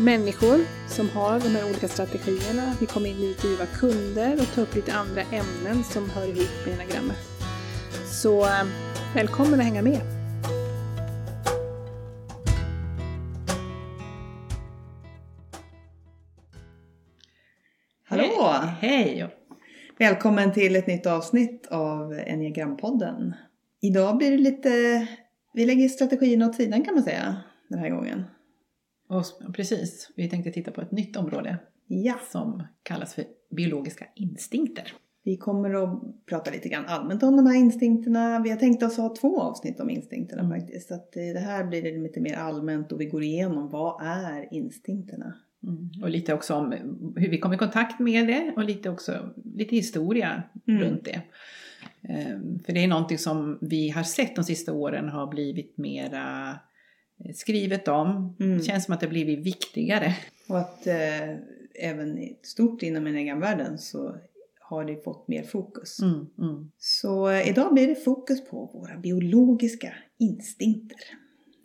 människor som har de här olika strategierna. Vi kommer intervjua kunder och ta upp lite andra ämnen som hör ihop med enagrammet. Så eh, välkommen att hänga med! Hallå! Hej! Välkommen till ett nytt avsnitt av Enneagrampodden. Idag blir det lite, vi lägger strategin åt sidan kan man säga den här gången. Och, precis, vi tänkte titta på ett nytt område Ja, som kallas för biologiska instinkter. vi kommer att prata lite grann allmänt om de här instinkterna. Vi har tänkt oss ha två avsnitt om instinkterna Mm. faktiskt. Så att eh, det här blir det lite mer allmänt och vi går igenom vad är instinkterna? Mm. Och lite också om hur vi kom i kontakt med det och lite också lite historia Mm. runt det. Ehm, För det är någonting som vi har sett de sista åren har blivit mera skrivet om. Mm. Det känns som att det blivit viktigare. Och att eh, även stort inom enneagramvärlden så har det fått mer fokus. Mm, mm, Så eh, idag blir det fokus på våra biologiska instinkter.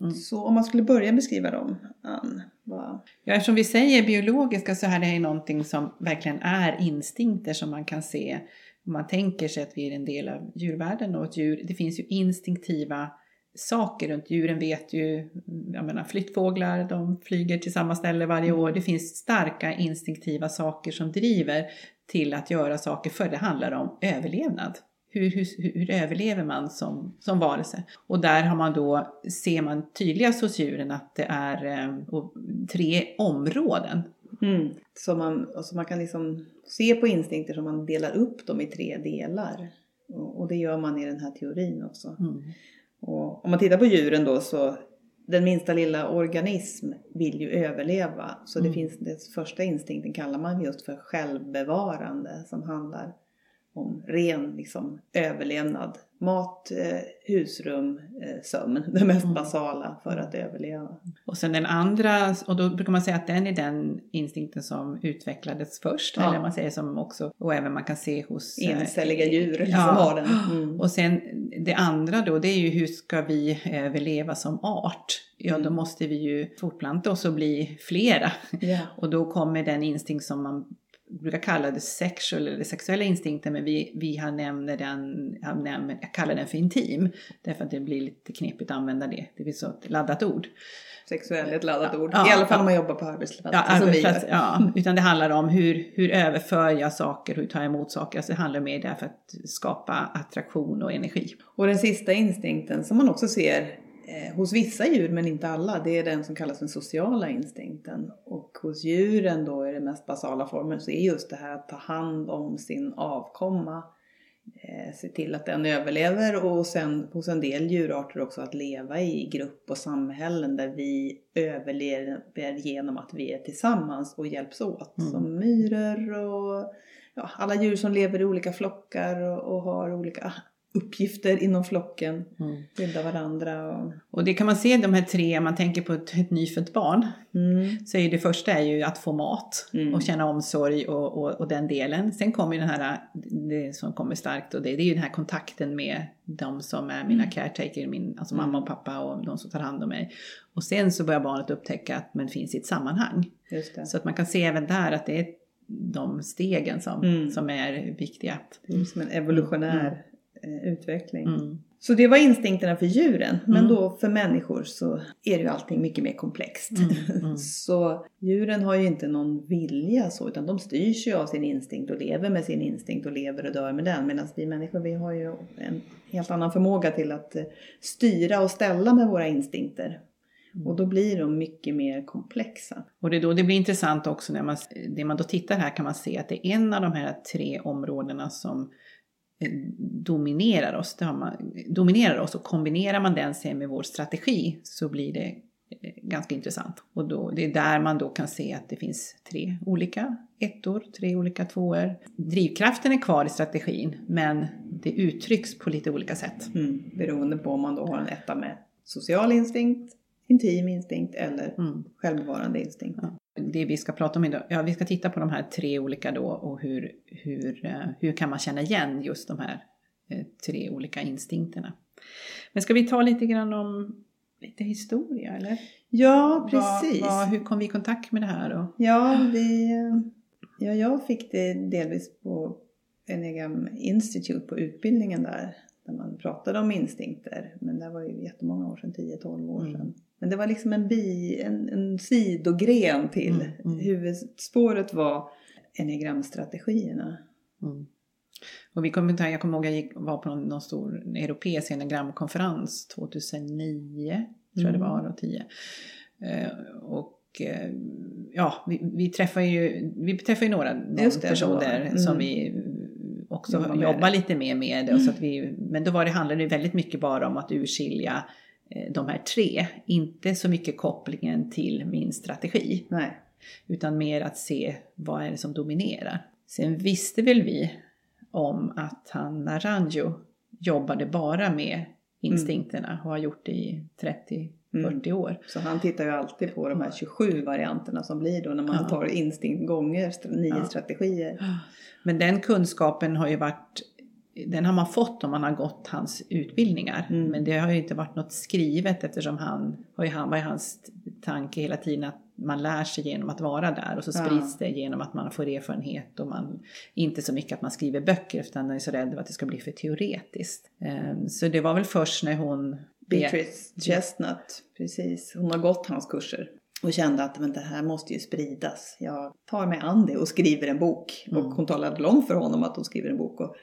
mm. Så om man skulle börja beskriva dem, Ann, vad... Ja, eftersom vi säger biologiska så här det är någonting som verkligen är instinkter som man kan se. Om man tänker sig att vi är en del av djurvärlden och ett djur, det finns ju instinktiva saker runt djuren vet ju, jag menar flyttfåglar, de flyger till samma ställe varje år. Det finns starka instinktiva saker som driver till att göra saker för det handlar om överlevnad. Hur, hur, hur överlever man som, som varelse? Och där har man då, ser man tydligast hos djuren att det är eh, tre områden. Mm. Så, man, så man kan liksom se på instinkter som man delar upp dem i tre delar. Och, och det gör man i den här teorin också. Mm. Och om man tittar på djuren då så den minsta lilla organism vill ju överleva. Så det Mm. finns, den första instinkten kallar man just för självbevarande som handlar om ren liksom, överlevnad. Mat, eh, husrum, eh, sömn. Det mest Mm. basala för att överleva. Och sen den andra, och då brukar man säga att den är den instinkten som utvecklades först. Ja. Eller man säger som också, och även man kan se hos eh, Encelliga djur liksom ja. har den. Mm. Och sen det andra då, det är ju hur ska vi överleva som art? Ja, då Mm. måste vi ju fortplanta oss och bli flera. Ja. Och då kommer den instinkt som man brukar kalla det sexual eller sexuella instinkten men vi, vi har nämner den, har nämnt, jag kallar den för intim. Därför att det blir lite knepigt att använda det, det blir så ett laddat ord. Sexuell är ett laddat ord. Ja, I alla fall ja. om man jobbar på arbetsplats. Ja, arbetsplats, ja, utan det handlar om hur, hur överför jag saker, hur tar jag emot saker. Alltså det handlar mer där för att skapa attraktion och energi. Och den sista instinkten som man också ser eh, hos vissa djur men inte alla, det är den som kallas den sociala instinkten. Och hos djuren då i den mest basala formen så är just det här att ta hand om sin avkomma. Eh, se till att den överlever och sen hos en del djurarter också att leva i grupp och samhällen där vi överlever genom att vi är tillsammans och hjälps åt. Mm. Som myror och ja, alla djur som lever i olika flockar och, och har olika uppgifter inom flocken. Skydda varandra och... Och det kan man se de här tre, om man tänker på ett, ett nyfött barn. Mm. Så är det första är ju att få mat Mm. och känna omsorg och, och, och den delen. Sen kommer ju den här, det som kommer starkt och det, det är ju den här kontakten med de som är mina Mm. caretaker, min, alltså Mm. mamma och pappa och de som tar hand om mig. Och sen så börjar barnet upptäcka att man finns i ett sammanhang. Så att man kan se även där att det är de stegen som, Mm. som är viktiga. Det är som en evolutionär utveckling. Mm. Så det var instinkterna för djuren. Men Mm. då för människor så är det ju allting mycket mer komplext. Mm, mm. så djuren har ju inte någon vilja så utan de styrs ju av sin instinkt och lever med sin instinkt och lever och dör med den. Medan vi människor vi har ju en helt annan förmåga till att eh, styra och ställa med våra instinkter. Mm. Och då blir de mycket mer komplexa. Och det då det blir intressant också när man, det man då tittar här kan man se att det är en av de här tre områdena som eh, dominerar oss. Det har man, dominerar oss och kombinerar man den sen med vår strategi så blir det eh, ganska intressant. Och då, det är där man då kan se att det finns tre olika ettor, tre olika tvåor. Drivkraften är kvar i strategin men det uttrycks på lite olika sätt. Mm. Beroende på om man då har en etta med social instinkt, intim instinkt eller Mm. självbevarande instinkt. Ja. Det vi ska prata om idag, ja vi ska titta på de här tre olika då och hur, hur, eh, hur kan man känna igen just de här eh, tre olika instinkterna. Men ska vi ta lite grann om lite historia eller? Ja, precis. Vad, vad, hur kom vi i kontakt med det här? Och, Ja, vi, ja, jag fick det delvis på Enneagram Institute på utbildningen där. Där man pratade om instinkter. Men det var ju jättemånga år sedan, 10-12 år Mm. Men det var liksom en, bi, en, en sidogren till. Mm, mm. Huvudspåret var enneagramstrategierna. mm. och vi kom, inte- jag kommer ihåg jag gick, var på någon, någon stor europeisk enagramkonferens 2009, tror jag det Mm. var, och 10. Eh, och eh, ja, vi, vi träffar ju, vi träffar ju några det, personer. Mm. som vi också Jobbar lite mer med. Och så att vi, men då var det, handlade det väldigt mycket bara om att urskilja de här tre. Inte så mycket kopplingen till min strategi. Nej. Utan mer att se vad är det som dominerar. Sen visste väl vi om att han Naranjo jobbade bara med instinkterna och har gjort det i 30-40 år. Så han tittar ju alltid på de här 27 varianterna som blir då när man Ja. tar instinkt gånger nio Ja. strategier. Men den kunskapen har ju varit den har man fått om man har gått hans utbildningar. Mm. Men det har ju inte varit något skrivet eftersom han, har ju, han var ju hans tanke hela tiden att man lär sig genom att vara där och så Ja. sprids det genom att man får erfarenhet och man inte så mycket att man skriver böcker utan man är så rädd att det ska bli för teoretiskt. Ehm, Så det var väl först när hon Beatrice Chestnut, precis. Hon har gått hans kurser. Och kände att men det här måste ju spridas. Jag tar mig an det och skriver en bok. Mm. Och hon talade om för honom att hon skriver en bok. Och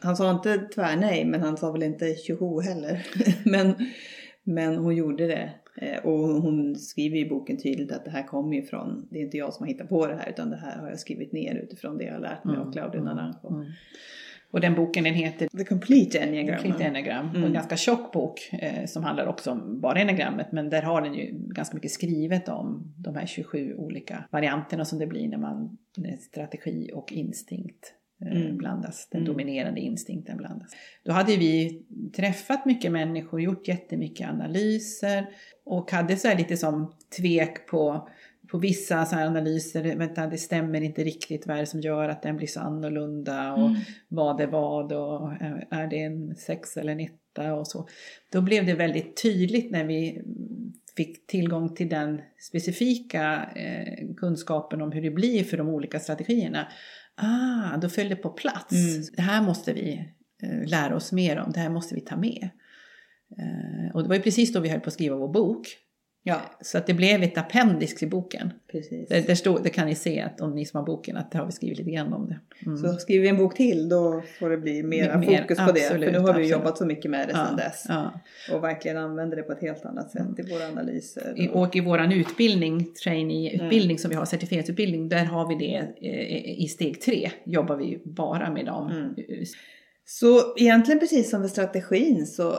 han sa inte tvärnej, men han sa väl inte tjoho heller. men, men hon gjorde det. Eh, Och hon skriver i boken tydligt att det här kommer ju från, det är inte jag som har hittat på det här utan det här har jag skrivit ner utifrån det jag har lärt mig av Claudio Naranjo. Mm. Och den boken den heter The Complete Enneagram. Complete Enneagram. Och en ganska tjockt bok eh, som handlar också om bara enneagrammet. Men där har den ju ganska mycket skrivet om de här 27 olika varianterna som det blir när man strategi och instinkt Mm. blandas. Den Mm. dominerande instinkten blandas. Då hade vi träffat mycket människor, gjort jättemycket analyser och hade så här lite som tvek på på vissa så analyser, vänta det stämmer inte riktigt, vad är det som gör att den blir så annorlunda och Mm. vad är vad och är- är det en sex eller en etta och så. Då blev det väldigt tydligt när vi fick tillgång till den specifika eh, kunskapen om hur det blir för de olika strategierna. Ah, då föll det på plats. Mm. Det här måste vi eh, lära oss mer om, det här måste vi ta med. Eh, och det var ju precis då vi höll på att skriva vår bok. Ja, Så att det blev ett appendix i boken. precis. Det, där står, det kan ni se att om ni som har boken att det har vi skrivit lite grann om det. Mm. Så skriver vi en bok till då får det bli mera Mer, fokus på det. För absolut, nu har vi absolut. jobbat så mycket med det sedan dess. Ja. Och verkligen använder det på ett helt annat sätt i våra analyser. I- Och i vår utbildning, trainee-utbildning som vi har, certifieringsutbildning, där har vi det eh, i steg tre. Jobbar vi bara med dem. Mm. Så egentligen precis som med strategin så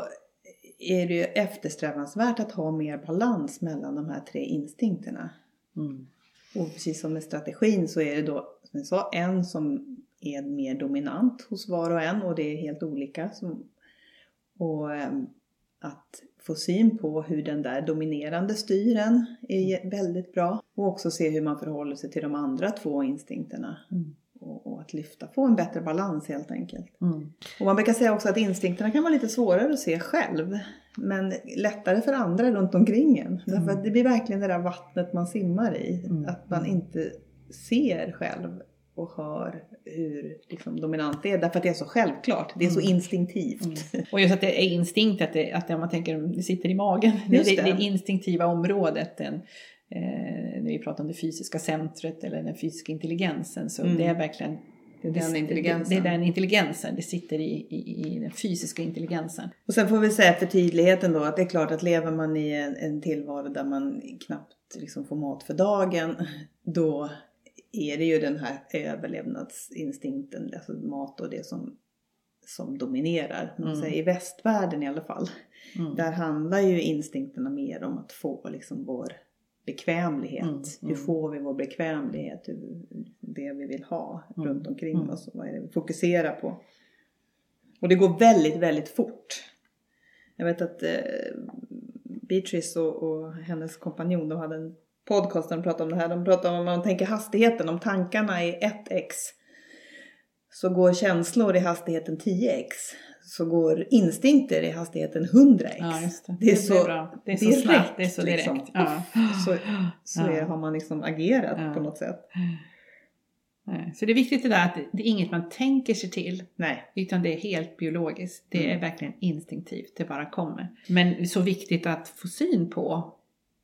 är det ju eftersträvansvärt att ha mer balans mellan de här tre instinkterna. Mm. Och precis som med strategin så är det då, som jag sa, en som är mer dominant hos var och en och det är helt olika. Som, och ehm, att få syn på hur den där dominerande styr en är väldigt bra. Och också se hur man förhåller sig till de andra två instinkterna. Mm. Och, och att lyfta, få en bättre balans helt enkelt. Mm. Och man brukar säga också att instinkterna kan vara lite svårare att se själv. Men lättare för andra runt omkring en. Därför att det blir verkligen det där vattnet man simmar i. Mm. Att man inte ser själv och hör hur liksom, dominant det är. Därför att det är så självklart. Det är så Mm. instinktivt. Och just att det är instinkt, att, det, att det, man tänker det sitter i magen. Det, det. det instinktiva området. Den, eh, när vi pratar om det fysiska centret eller den fysiska intelligensen. Så Mm. det är verkligen Det är den det, intelligensen. det är den intelligensen. Det sitter i, i, i den fysiska intelligensen. Och sen får vi säga för tydligheten då att det är klart att lever man i en, en tillvaro där man knappt liksom får mat för dagen då är det ju den här överlevnadsinstinkten, alltså mat och det som, som dominerar. Mm. säger, I västvärlden i alla fall, Mm. där handlar ju instinkterna mer om att få liksom vår bekvämlighet. Mm, Hur mm. får vi vår bekvämlighet? Hur, det vi vill ha Mm, runt omkring mm. oss och vad är det vi fokuserar på? Och det går väldigt, väldigt fort. Jag vet att eh, Beatrice och, och hennes kompanjon, de hade en podcast där de pratade om det här. De pratade om, om man tänker hastigheten, om tankarna är 1x så går känslor i hastigheten 10x. Så går instinkter i hastigheten 100x. Ja, det. Det är blir så. Det är så direkt, snabbt, det är så direkt. liksom. Ja. Så, så Ja. är, har man liksom agerat på något sätt. Nej, Så det är viktigt det där att det- det är inget man tänker sig till. Nej. Utan det är helt biologiskt. Det är Mm. verkligen instinktivt. Det bara kommer. Men så viktigt att få syn på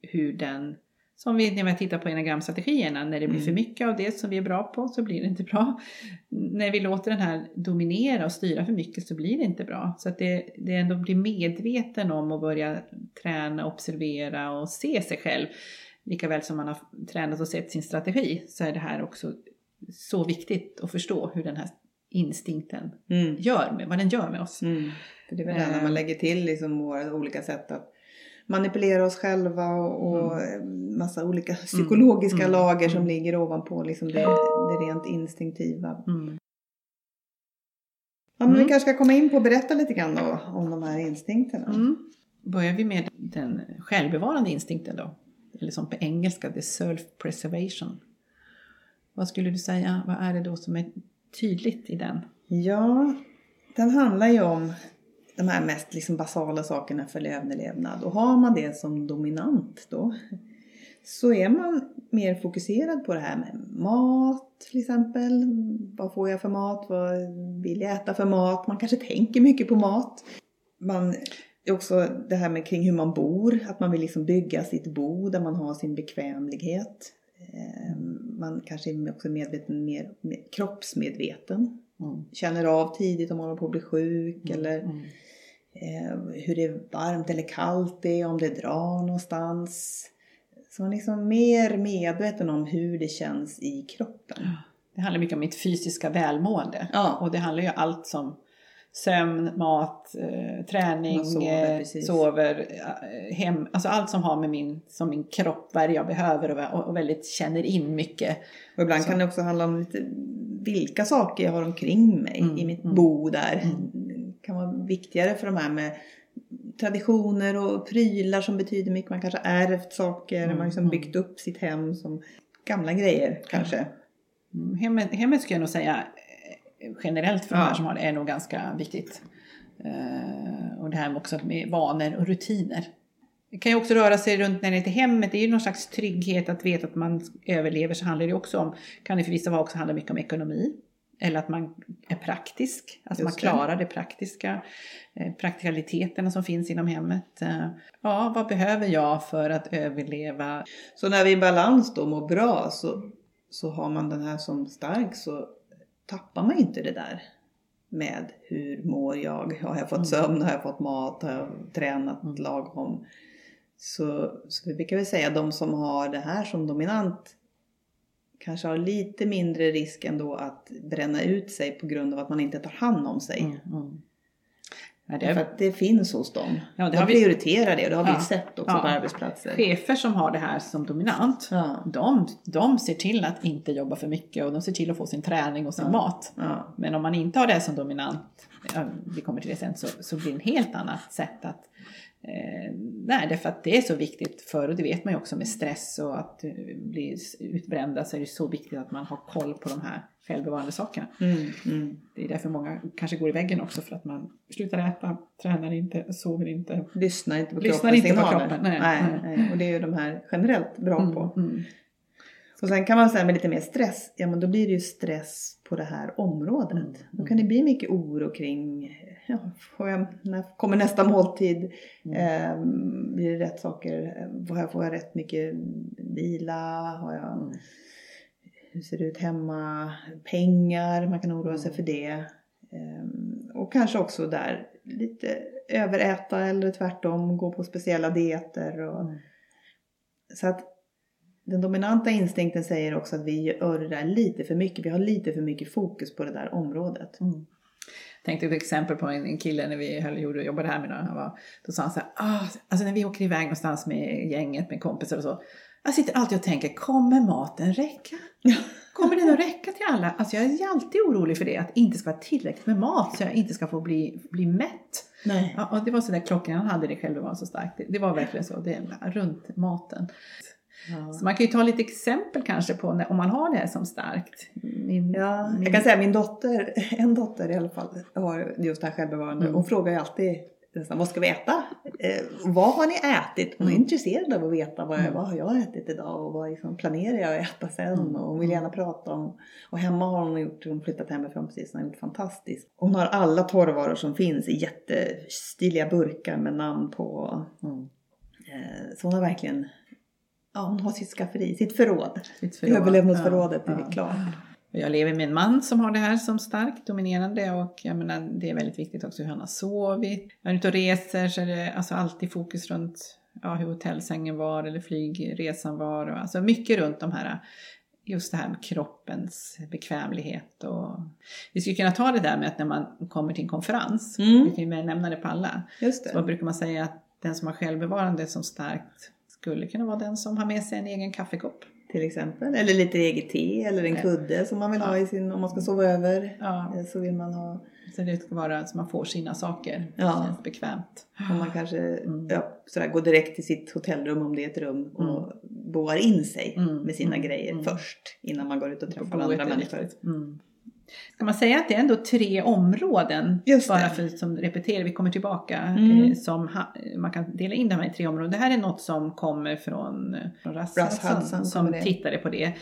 hur den som vi när vi tittar på enagramstrategierna, när det blir Mm. för mycket av det som vi är bra på så blir det inte bra. När vi låter den här dominera och styra för mycket så blir det inte bra. Så att det, det ändå blir medveten om att börja träna, observera och se sig själv. Lika väl som man har tränat och sett sin strategi så är det här också så viktigt att förstå hur den här instinkten Mm. gör med, vad den gör med oss. Mm. För det är väl det när Eh. man lägger till liksom våra olika sätt att manipulera oss själva och, och massa olika psykologiska Mm. lager som Mm. ligger ovanpå liksom det, det rent instinktiva. Mm. Ja, men vi Mm. kanske ska komma in på och berätta lite grann då om de här instinkterna. Mm. Börjar vi med den självbevarande instinkten då? Eller som på engelska, the self-preservation. Vad skulle du säga, vad är det då som är tydligt i den? Ja, den handlar ju om de här mest liksom basala sakerna för överlevnad. Och har man det som dominant då så är man mer fokuserad på det här med mat till exempel. Vad får jag för mat? Vad vill jag äta för mat? Man kanske tänker mycket på mat. Man är också det här med kring hur man bor. Att man vill liksom bygga sitt bo där man har sin bekvämlighet. Eh, man kanske är också medveten, mer, mer kroppsmedveten Mm. känner av tidigt om man håller på att bli sjuk eller Mm. eh, hur det är varmt eller kallt det är, om det drar någonstans. Så man är liksom mer medveten om hur det känns i kroppen. Det handlar mycket om mitt fysiska välmående. Ja. Och det handlar ju allt som sömn, mat, eh, träning, Man sover, eh, sover eh, hem, alltså allt som har med min, som min kropp, vad jag behöver och, och, och väldigt känner in mycket. Och ibland Så. kan det också handla om lite vilka saker jag har omkring mig Mm, i mitt mm. bo där. Mm. Kan vara viktigare för de här med traditioner och prylar som betyder mycket. Man kanske har ärvt saker, Mm, man har liksom mm. byggt upp sitt hem som gamla grejer kanske. Mm, Hemmet, hemmet skulle jag nog säga eh, generellt för de Ja. här som har det är nog ganska viktigt. Eh, och det här med också med vanor och rutiner. Det kan ju också röra sig runt när det är till hemmet. Det är ju någon slags trygghet att veta att man överlever. Så handlar det också om, kan det för vissa vara också handla mycket om ekonomi. Eller att man är praktisk. Alltså man klarar det praktiska. Eh, praktikaliteterna som finns inom hemmet. Eh, ja, vad behöver jag för att överleva? Så när vi är i balans då mår bra så, så har man den här som stark så tappar man inte det där med hur mår jag? Har jag fått Mm. sömn? Har jag fått mat? Har jag tränat Mm. lagom? Så, så vi brukar väl säga de som har det här som dominant kanske har lite mindre risk ändå att bränna ut sig på grund av att man inte tar hand om sig. Mm, mm. Ja, det För att det finns hos dem. Ja, det de har vi- prioriterar det och det har Ja. vi sett också Ja. på arbetsplatser. chefer som har det här som dominant. Ja. De, de ser till att inte jobba för mycket och de ser till att få sin träning och sin mat. Men om man inte har det som dominant, vi kommer till det sen, så, så blir det en helt annat sätt att Eh, nej, därför att det är så viktigt för, och det vet man ju också med stress och att eh, bli utbrända så är det så viktigt att man har koll på de här självbevarande sakerna. Mm, mm. Det är därför många kanske går i väggen också för att man slutar äta, tränar inte, sover inte. Lyssnar inte på Lyssnar kroppens inte på kroppen, nej, nej, nej. Och det är ju de här generellt bra på. Mm, mm. Och sen kan man säga med lite mer stress, ja men då blir det ju stress på det här området. Mm. Då kan det bli mycket oro kring, ja, får jag, när kommer nästa måltid? Mm. Eh, blir det rätt saker? Får jag, får jag rätt mycket vila? Har jag, Mm. Hur ser det ut hemma? Pengar, man kan oroa Mm. sig för det. Ehm, och kanske också där lite överäta eller tvärtom gå på speciella dieter. Och, Mm. Så att den dominanta instinkten säger också att vi gör det där lite för mycket. Vi har lite för mycket fokus på det där området. Mm. Tänkte ett exempel på en, en kille när vi höll, gjorde, jobbade här med någon, han var, Då sa han så här, ah, alltså när vi åker iväg någonstans med gänget, med kompisar och så. Jag sitter alltid och tänker, kommer maten räcka? Kommer den att räcka till alla? Alltså jag är alltid orolig för det, att det inte ska vara tillräckligt med mat så jag inte ska få bli, bli mätt. Nej. Ja, och det var så där klockan han hade det själv, det var så starkt. Det, det var verkligen så, det är runt maten. Ja. Så man kan ju ta lite exempel kanske på när, om man har det här som starkt. Min, Ja, min, jag kan säga min dotter, en dotter i alla fall, har just det här självbevarande. Mm. Hon frågar ju alltid nästan, vad ska vi äta? Eh, vad har ni ätit? Hon är Mm. intresserad av att veta vad, Mm. vad har jag ätit idag och vad liksom planerar jag att äta sen? Mm. Och hon vill gärna prata om. Och hemma har hon gjort, hon flyttat hemifrån precis, hon har gjort fantastiskt. Hon har alla torrvaror som finns i jättestiliga burkar med namn på. Mm. Eh, så hon har verkligen, ja hon har sitt skafferi, sitt förråd. sitt förråd. Överlevnadsförrådet är Ja, ja. klart. Och Jag lever med en man som har det här som starkt dominerande och jag menar, det är väldigt viktigt också hur han har sovit. När han är ute och reser så är det alltså alltid fokus runt ja, hur hotellsängen var eller flygresan var. Och, alltså mycket runt de här, just det här med kroppens bekvämlighet. Och, vi skulle kunna ta det där med att när man kommer till en konferens, Mm. vi kan ju nämna det på alla, så det. brukar man säga att den som har självbevarande som starkt skulle kunna vara den som har med sig en egen kaffekopp. till exempel. Eller lite eget te eller en kudde som man vill ha Ja. i sin, om man ska sova över. Ja, Eh, Så vill man ha, så det ska vara så man får sina saker. Ja. Det känns bekvämt. om man kanske Mm. ja, sådär, går direkt till sitt hotellrum om det är ett rum och boar in sig Mm. med sina Mm. grejer Mm. först innan man går ut och På träffar andra människor. Mm. Ska man säga att det är ändå tre områden, Just bara för som repeterar, vi kommer tillbaka, Mm. eh, som ha, man kan dela in de här i tre områden. Det här är något som kommer från, från Hudson, Hudson som tittade på det.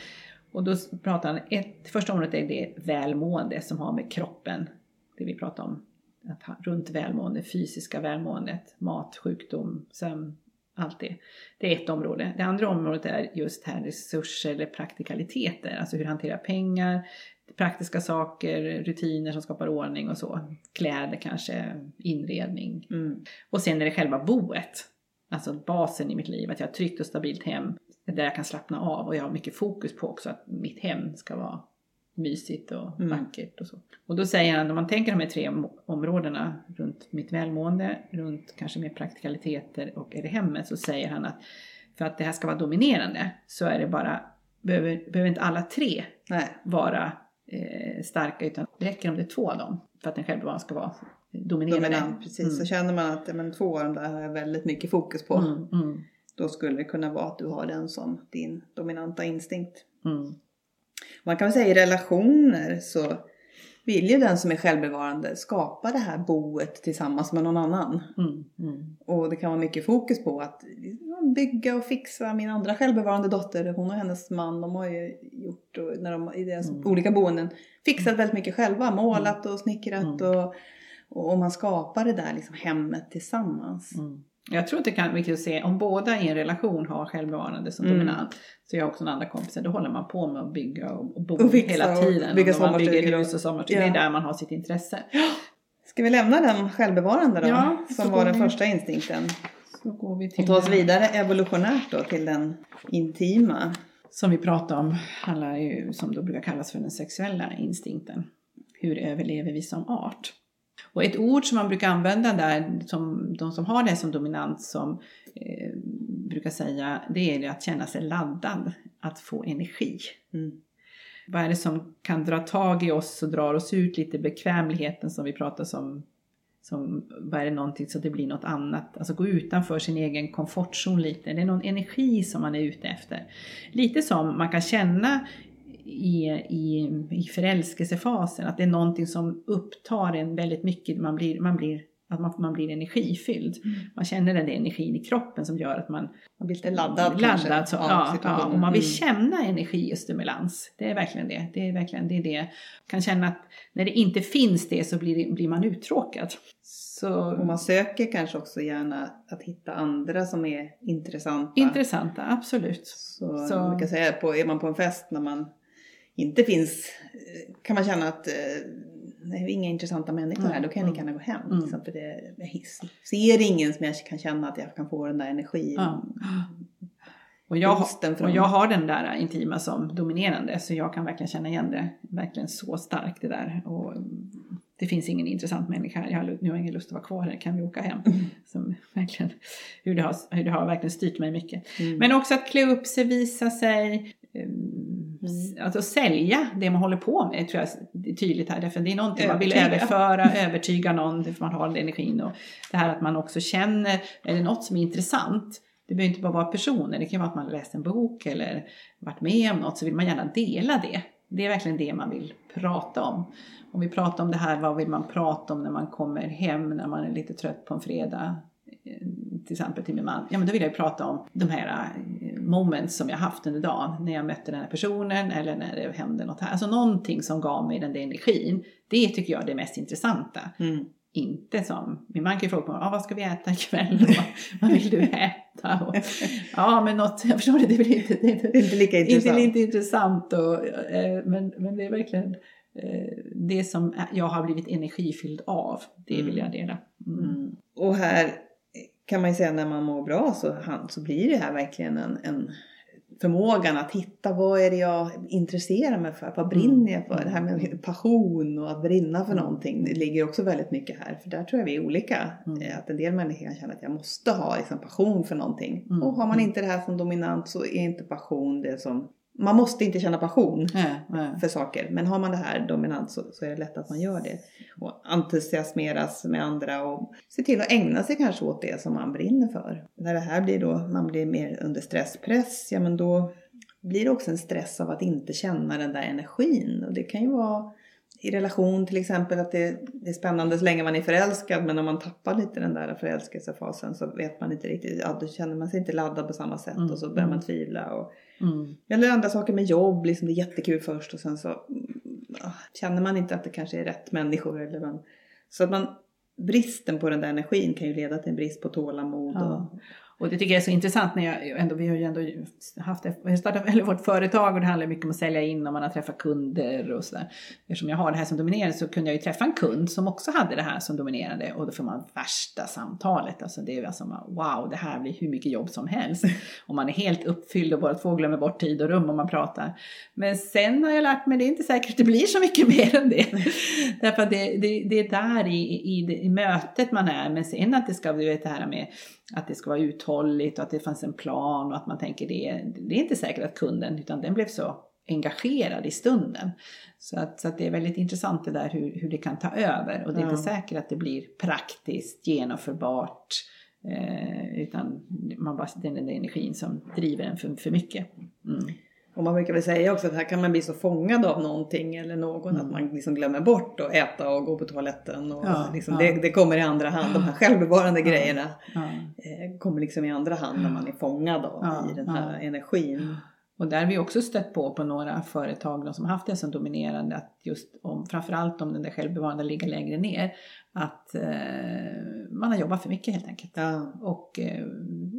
Och då pratar han, ett, första området är det välmående som har med kroppen, det vi pratar om, att ha, runt välmående, fysiska välmåendet, mat, sjukdom, sömn, allt det. Det är ett område. Det andra området är just här resurser eller praktikaliteter, alltså hur hantera pengar, praktiska saker, rutiner som skapar ordning och så. Kläder kanske, inredning. Mm. Och sen är det själva boet. Alltså basen i mitt liv, att jag har ett tryggt och stabilt hem där jag kan slappna av och jag har mycket fokus på också att mitt hem ska vara mysigt och Mm. vackert och så. Och då säger han, om man tänker de här tre om- områdena runt mitt välmående, runt kanske mer praktikaliteter och är det hemmet, så säger han att för att det här ska vara dominerande så är det bara, behöver, behöver inte alla tre Nej. vara eh, starka utan det räcker om det är två av dem för att den självbevarande ska vara dominerande. Dominant, precis. Mm. Så känner man att men, två av de där har jag väldigt mycket fokus på. Mm, mm, Då skulle det kunna vara att du har den som din dominanta instinkt. mm. Man kan väl säga i relationer så vill ju den som är självbevarande skapa det här boet tillsammans med någon annan. Mm, mm, Och det kan vara mycket fokus på att bygga och fixa. Min andra självbevarande dotter, hon och hennes man, de har ju gjort, och när de, i deras Mm. olika boenden, fixat väldigt mycket själva. Målat och snickrat Mm. och, och man skapar det där liksom hemmet tillsammans. mm. Jag tror att det kan viktigt att se om båda i en relation har självbevarande som Mm. dominant. Så jag har också en andra kompisar, då håller man på med att bygga och och bo Och hela och tiden. bygga Och man bygger hus och sommarstugor. Ja. Det är där man har sitt intresse. Ska vi lämna den självbevarande då? Ja, som var den vi- första instinkten. Så går vi till Och ta oss vidare evolutionärt då till den intima. som vi pratade om handlar ju som då brukar kallas för den sexuella instinkten. Hur överlever vi som art? Och ett ord som man brukar använda där, som de som har det som dominant som eh, brukar säga, det är det att känna sig laddad, att få energi. Mm. Vad är det som kan dra tag i oss och drar oss ut lite bekvämligheten som vi pratar om? Som, vad är det någonting så det blir något annat? Alltså gå utanför sin egen komfortzon lite. Det är någon energi som man är ute efter. Lite som man kan känna i, i, i förälskelsefasen, att det är någonting som upptar en väldigt mycket. Man blir, man blir att man, man blir energifylld. Man känner den där energin i kroppen som gör att man Man blir lite laddad laddad. Så, ja, ja, och man vill Mm. känna energi och stimulans. Det är verkligen det. Det är verkligen det. Är det. Kan känna att när det inte finns det så blir, blir man uttråkad. Så Och man söker kanske också gärna att hitta andra som är intressanta. intressanta, absolut. Så, Så- man kan säga på, är man på en fest när man inte finns, eh, kan man känna att eh, inga intressanta människor här, Mm, då kan jag lika mm, gärna gå hem. mm. Liksom, för det, jag ser ingen som jag kan känna att jag kan få den där energin. Ja. Och jag, och jag har den där intima som dominerande så jag kan verkligen känna igen det. Verkligen så starkt det där. Och det finns ingen intressant människa här. Jag har, nu har jag ingen lust att vara kvar här. Kan vi åka hem? Som verkligen, hur, det har, hur det har verkligen styrt mig mycket. Mm. Men också att klä upp sig, visa sig. Mm. Alltså sälja det man håller på med tror jag är tydligt här. Därför det är någonting man vill överföra, övertyga någon. För man har den energin. Och det här att man också känner, är det något som är intressant. Det behöver inte bara vara personer. Det kan vara att man har läst en bok eller varit med om något. Så vill man gärna dela det. Det är verkligen det man vill prata om. Om vi pratar om det här, vad vill man prata om när man kommer hem när man är lite trött på en fredag? Eh, Till exempel till min man. Ja men då vill jag ju prata om de här eh, moments som jag haft under dagen. När jag mötte den här personen eller när det hände något här. Alltså någonting som gav mig den där energin. Det tycker jag är det mest intressanta. Mm. Inte som, min man kan ju fråga mig, ah, vad ska vi äta ikväll? Och, vad vill du äta? Och, ja men något, jag förstår det, det väl inte, det inte, inte lika intressant. inte, inte intressant och, eh, men, men det är verkligen det som jag har blivit energifylld av. Det vill jag dela. Mm. Mm. Och här kan man ju säga när man mår bra så, han- så blir det här verkligen en, en förmågan att hitta vad är det jag intresserar mig för, vad brinner jag för? Det här med passion och att brinna för Mm. någonting, det ligger också väldigt mycket här. För där tror jag vi är olika. Mm. Eh, Att en del människor kan känna att jag måste ha liksom, passion för någonting. Mm. Och har man Mm. inte det här som dominant så är inte passion det som... Man måste inte känna passion Äh, äh. för saker. Men har man det här dominant så, så är det lätt att man gör det. Och entusiasmeras med andra och se till att ägna sig kanske åt det som man brinner för. När det här blir då, man blir mer under stresspress, ja men då blir det också en stress av att inte känna den där energin. Och det kan ju vara i relation till exempel att det, det är spännande så länge man är förälskad men om man tappar lite den där förälskelsefasen så vet man inte riktigt, ja då känner man sig inte laddad på samma sätt Mm. och så börjar man Mm. tvivla. Och, Mm. eller andra saker med jobb, liksom det är jättekul först och sen så mm, ah, känner man inte att det kanske är rätt människor. Eller man, så att man, bristen på den där energin kan ju leda till en brist på tålamod. Ja. Och och det tycker jag är så intressant när jag ändå, vi har ju ändå haft, startat eller vårt företag och det handlar mycket om att sälja in och man har träffat kunder och sådär. Eftersom jag har det här som dominerande så kunde jag ju träffa en kund som också hade det här som dominerande och då får man värsta samtalet. Alltså det är alltså wow, det här blir hur mycket jobb som helst. Och man är helt uppfylld och båda två glömmer bort tid och rum om man pratar. Men sen har jag lärt mig, det är inte säkert att det blir så mycket mer än det. Därför att det, det, det är där i, i, i mötet man är, men sen att det ska, du vet det här med att det ska vara uthålligt och att det fanns en plan och att man tänker det. Det är inte säkert att kunden, utan den blev så engagerad i stunden. Så att, så att det är väldigt intressant det där hur, hur det kan ta över och det är Ja. inte säkert att det blir praktiskt genomförbart. Eh, utan man bara, är den där energin som driver en för, för mycket. Mm. Och man brukar väl säga också att här kan man bli så fångad av någonting eller någon att man liksom glömmer bort att äta och gå på toaletten. Och Ja, liksom ja. det, det kommer i andra hand. De här självbevarande grejerna Ja. eh, kommer liksom i andra hand när man är fångad av i den här energin. Och där har vi också stött på på några företag de som haft det som dominerande att just om, framförallt om den där självbevarande ligger längre ner, att eh, man har jobbat för mycket helt enkelt. Och eh,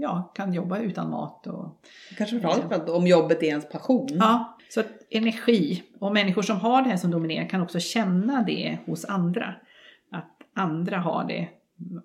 ja, kan jobba utan mat och Kanske framförallt om jobbet är ens passion. Ja, så att energi och människor som har det här som dominerar kan också känna det hos andra. Att andra har det.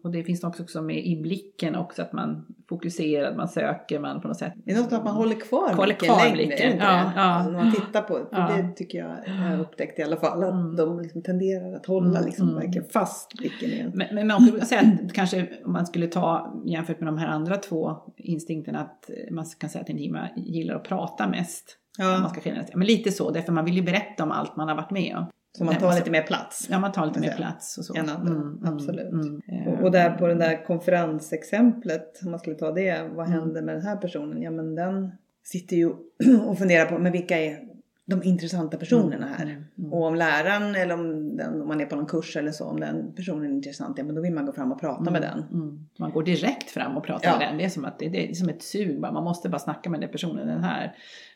Och det finns också, också med i blicken också att man fokuserar, man söker, man på något sätt. Det är något att man håller kvar Håller kvar längre, blicken, ja, ja. När man tittar på det. Ja. Det tycker jag jag har upptäckt i alla fall. Att Mm. de liksom tenderar att hålla Mm, liksom mm. verkligen fast blicken igen. Men, men man kan säga att kanske om man skulle ta jämfört med de här andra två instinkterna att man kan säga att en Jima gillar att prata mest. Om man Ja, ska skilja. Men lite så, därför man vill ju berätta om allt man har varit med om. Så man tar lite mer plats. Ja, man tar lite mer plats och så. Än andra, absolut. Eh, Och, och där på det där konferensexemplet, om man skulle ta det, vad Mm. händer med den här personen? Ja men den sitter ju och funderar på, men vilka är de intressanta personerna här. Mm, mm. Och om läraren eller om, den, om man är på någon kurs eller så, om den personen är intressant, ja men då vill man gå fram och prata med den. Mm. Man går direkt fram och pratar Ja. med den. Det är som, att det, det är som ett sug. Man måste bara snacka med den personen. Den här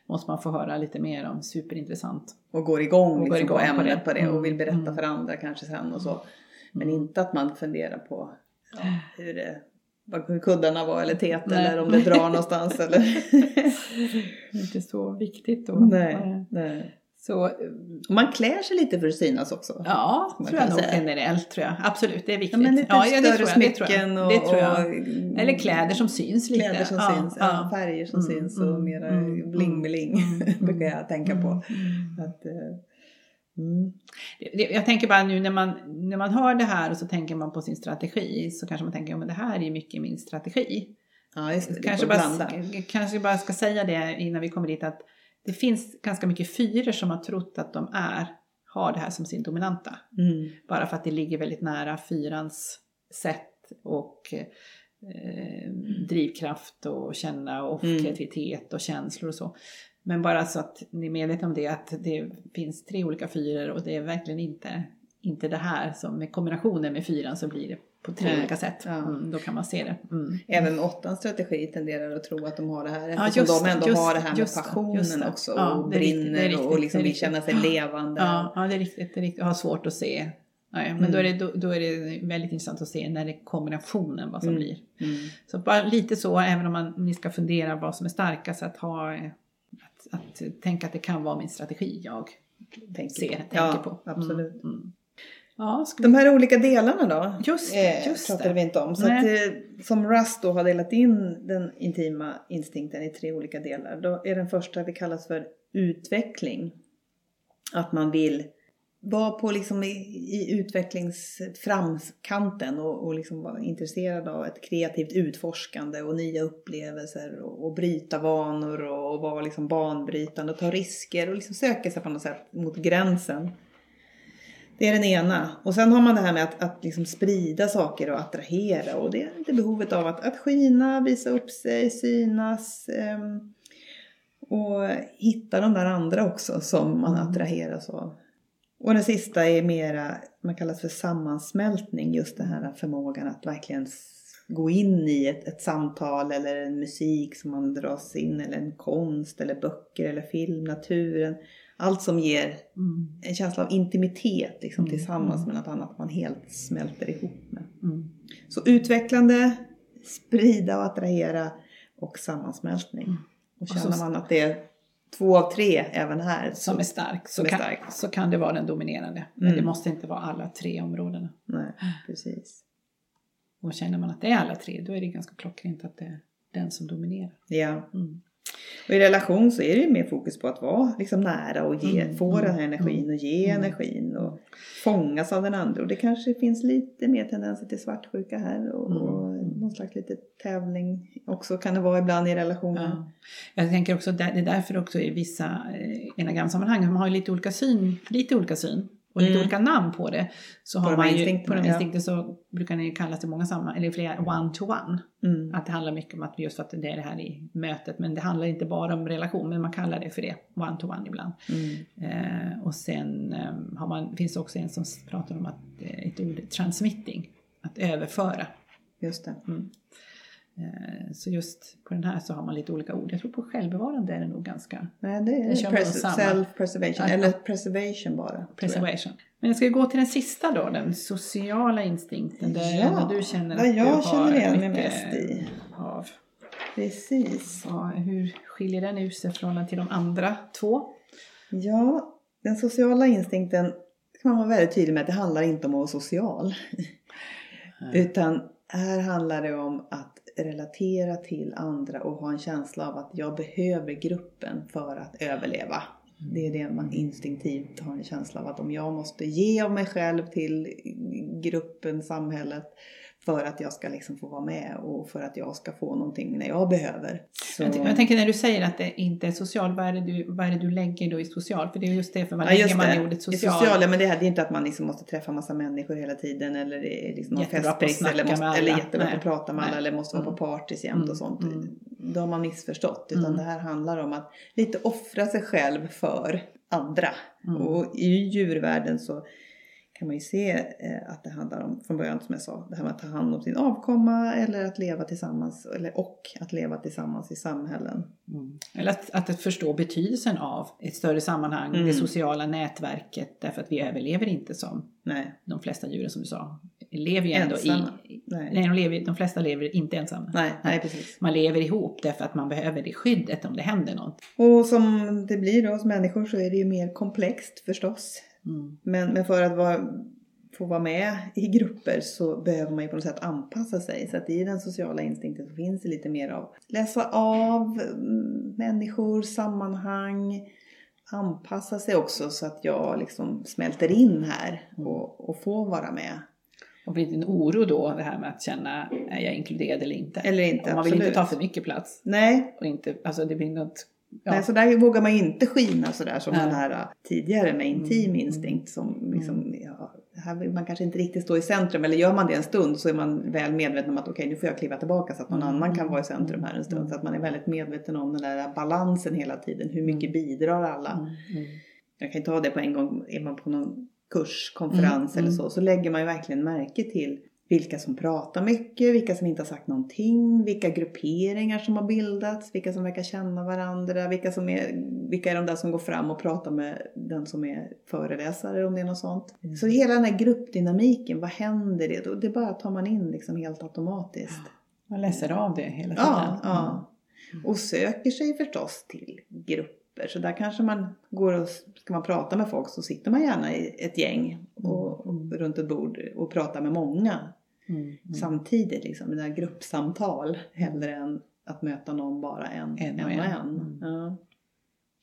måste man få höra lite mer om. Superintressant. Och går igång, Och går liksom, igång på ämnet på det. det, och Mm, vill berätta mm. för andra kanske sen och så. Men Mm. inte att man funderar på ja, hur, det, hur kuddarna var eller tet Nej. eller om det drar någonstans eller... Det är inte så viktigt då. nej, nej. Så Och man klär sig lite för att synas också. ja, tror jag nog generellt tror jag. Absolut, det är Ja, viktigt. men lite ja, större det tror jag, det tror jag. smycken och, Det tror jag. och Eller kläder som syns lite. Kläder som ja, syns, ja. ja, färger som Mm, syns och mm, mera mm, bling-bling mm, brukar jag tänka på. Mm. Att, eh, mm. Jag tänker bara nu när man, när man hör det här och så tänker man på sin strategi så kanske man tänker att det här är mycket min strategi. Ja, just det. kanske, bara, kanske bara ska säga det innan vi kommer dit att det finns ganska mycket fyror som har trott att de är, har det här som sin dominanta. Mm. Bara för att det ligger väldigt nära fyrans sätt och eh, drivkraft och känna och Mm. kreativitet och känslor och så. Men bara så att ni är medvetna om det att det finns tre olika fyror och det är verkligen inte, inte det här som med kombinationen med fyran så blir det på tre Nej. olika sätt. Ja. Mm, då kan man se det. Mm. Även åttans strategi tenderar att tro att de har det här Ja, eftersom just de ändå just har det här med passionen det. också Ja, och riktigt, brinner det är riktigt, och liksom vill riktigt. känna sig levande. Ja, ja, det är riktigt. Det är riktigt. Jag har svårt att se. Nej, men Mm. då, är det, då, då är det väldigt intressant att se när det är kombinationen vad som Mm. blir. Mm. Så bara lite så, även om man, ni ska fundera vad som är starkast, att ha eh, att, att tänka att det kan vara min strategi jag Tänker ser, på. tänker ja, på. Absolut. Ja, De här olika delarna då? Just det, eh, just pratade det. vi inte om. Så att, eh, som Rust då har delat in den intima instinkten i tre olika delar. Då är den första vi kallas för utveckling. Att man vill vara på liksom i, i utvecklingsframkanten och, och liksom vara intresserad av ett kreativt utforskande och nya upplevelser och, och bryta vanor och, och vara liksom banbrytande och ta risker och liksom söka sig på något sätt mot gränsen. Det är den ena. Och sen har man det här med att, att liksom sprida saker och attrahera. Och det är lite behovet av att, att skina, visa upp sig, synas. ehm, och hitta de där andra också som man attraheras av. Och den sista är mera, man kallas för sammansmältning. Just den här förmågan att verkligen gå in i ett, ett samtal eller en musik som man dras in. Eller en konst eller böcker eller film, naturen. Allt som ger Mm. en känsla av intimitet liksom, Mm, tillsammans mm. med något annat man helt smälter ihop med. Mm. Så utvecklande, sprida och attrahera och sammansmältning. Mm. Och känner så- man att det är två av tre även här. Så, Som är stark, så, som är kan, stark. så kan det vara den dominerande. Men Mm. det måste inte vara alla tre områdena. Nej, precis. Och känner man att det är alla tre, då är det ganska klockrent att det är den som dominerar. Ja. Mm. Och i relation så är det ju mer fokus på att vara liksom nära och ge, Mm, få mm, den här energin och ge mm. energin och fångas av den andra. Och det kanske finns lite mer tendenser till svartsjuka här och, Mm, och mm. någon slags lite tävling också kan det vara ibland i relationer. Ja. Jag tänker också, där- det är därför också i vissa eh, enagramsammanhang, man har ju lite olika syn, lite olika syn och lite Mm. olika namn på det. Så På har man ju, instinkterna, på de ja. instinkter så brukar det ju kallas i många sammanhang, eller flera one-to-one. Mm. Att det handlar mycket om att just för att det är det här i mötet, men det handlar inte bara om relation, men man kallar det för det, one-to-one ibland. Mm. Eh, och sen eh, har man, finns det också en som pratar om att eh, ett ord, transmitting, att överföra. Just det. Mm. Eh, Så just på den här så har man lite olika ord. Jag tror på självbevarande är det nog ganska Nej, det är self-preservation, Ja. eller preservation bara. tror jag. preservation. Men jag ska gå till den sista då, den sociala instinkten. Där Ja, du känner att jag du känner igen mig mest i. Av. Precis. Ja, hur skiljer den ut sig från till de andra två? Ja, den sociala instinkten kan man vara väldigt tydlig med att det handlar inte om att vara social. Utan här handlar det om att relatera till andra och ha en känsla av att jag behöver gruppen för att överleva. Det är det man instinktivt har en känsla av att om jag måste ge av mig själv till gruppen, samhället för att jag ska liksom få vara med och för att jag ska få någonting när jag behöver. Så... Jag, jag tänker när du säger att det inte är social, vad är det du, vad är det du lägger då i social? För det är just det, för man Ja, lägger man det. i ordet I social. sociala, men det här det är inte att man liksom måste träffa massa människor hela tiden eller det är liksom någon festpress eller, måste, eller jättebra på att prata med alla eller måste vara på partys jämt Mm. och sånt. Mm. Då har man missförstått. Utan Mm. det här handlar om att lite offra sig själv för andra. Mm. Och i djurvärlden så kan man ju se eh, att det handlar om, från början som jag sa, det här med att ta hand om sin avkomma eller att leva tillsammans eller, och att leva tillsammans i samhällen. Mm. Eller att, att förstå betydelsen av ett större sammanhang, Mm. det sociala nätverket. Därför att vi överlever inte som Nej, de flesta djuren som du sa. Lever ju ändå Ensamma. i... nej, Nej, de, lever, de flesta lever inte ensamma. nej, nej precis. Man lever ihop därför att man behöver det skyddet om det händer något. Och som det blir då hos människor så är det ju mer komplext förstås. Mm. Men, men för att vara, få vara med i grupper så behöver man ju på något sätt anpassa sig. Så att i den sociala instinkten så finns det lite mer av läsa av mm, människor, sammanhang, anpassa sig också så att jag liksom smälter in här och, och får vara med. Och blir det en oro då, det här med att känna, är jag inkluderad eller inte? Eller inte, Och man vill absolut. inte ta för mycket plats. Nej, Och inte, alltså det blir något... Ja. Nej, så där vågar man inte skina sådär som Nej. den här äh, tidigare med intim Mm, instinkt som liksom, ja, här vill man kanske inte riktigt stå i centrum eller gör man det en stund så är man väl medveten om att okej nu får jag kliva tillbaka så att någon Mm, annan kan mm, vara i centrum här en stund. mm. Så att man är väldigt medveten om den där balansen hela tiden. Hur mycket bidrar alla? Mm, mm. Jag kan ju ta det på en gång, är man på någon kurs, konferens Mm, eller mm. så, så lägger man ju verkligen märke till vilka som pratar mycket, vilka som inte har sagt någonting, vilka grupperingar som har bildats, vilka som verkar känna varandra, vilka, som är, vilka är de där som går fram och pratar med den som är föreläsare om det är något sånt. Mm. Så hela den här gruppdynamiken, vad händer det? då? Det bara tar man in liksom helt automatiskt. Man läser av det hela tiden. Ja, ja. Och söker sig förstås till grupper. Så där kanske man går och ska man prata med folk så sitter man gärna i ett gäng och, och runt ett bord och pratar med många Mm, mm. samtidigt. Liksom, det där gruppsamtal hellre än att möta någon bara en, En och en. en. Mm. Ja.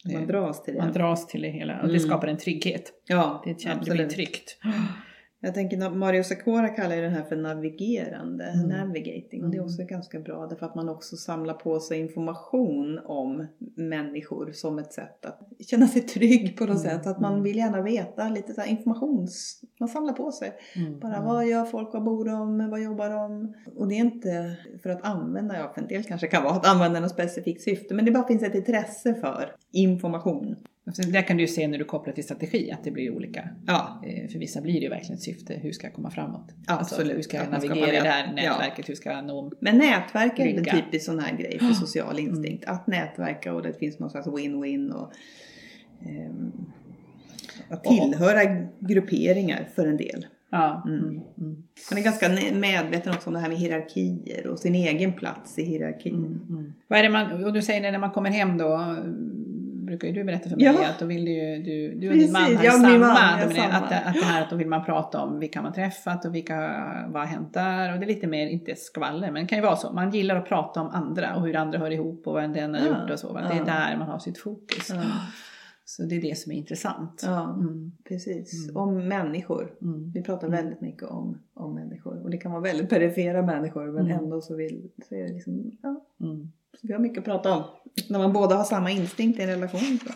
Det- Man dras till det. Man dras till det hela och det Mm. skapar en trygghet. ja, Det, känns, det absolut. blir tryggt. Jag tänker Mario Sakura kallar ju den här för navigerande, Mm. navigating. Och det är också ganska bra därför att man också samlar på sig information om människor som ett sätt att känna sig trygg på något Mm. sätt. Att man Mm. vill gärna veta lite så informations... Man samlar på sig. Mm, Bara mm. vad gör folk, vad bor de, vad jobbar de? Och det är inte för att använda, ja för en del kanske kan vara att använda något specifikt syfte. Men det bara finns ett intresse för information. Alltså, Där kan du ju se när du kopplar till strategi att det blir olika. Ja, Eh, För vissa blir det ju verkligen ett syfte, hur ska jag komma framåt? Absolut. Alltså, hur ska jag navigera i det här nät- nätverket? Hur ska jag nå... Men nätverk är en typisk sån här grej för social instinkt. Att nätverka och det finns någon slags win-win och ehm, att tillhöra grupperingar för en del. Ja. Mm. Mm. Mm. Man är ganska medveten också om det här med hierarkier och sin egen plats i hierarkin. Mm. Mm. Vad är det man, och du säger det när man kommer hem då, mm, brukar ju du berätta för mig Ja. att då vill du ju, du, du och Precis, din man har och samma, man är- samma. Att, att det här att då vill man prata om vilka man träffat och vilka, vad har hänt där och det är lite mer, inte skvaller, men det kan ju vara så. Man gillar att prata om andra och hur andra hör ihop och vad den har Ja. gjort och så. va? Det är Ja. där man har sitt fokus. Ja. Så det är det som är intressant. Ja, Mm. precis. Mm. om människor. Mm. Vi pratar Mm. väldigt mycket om, om människor. Och det kan vara väldigt perifera människor men Mm. ändå så, vill, så är det liksom, ja, Mm. Vi har mycket att prata om. När man båda har samma instinkt i en relation så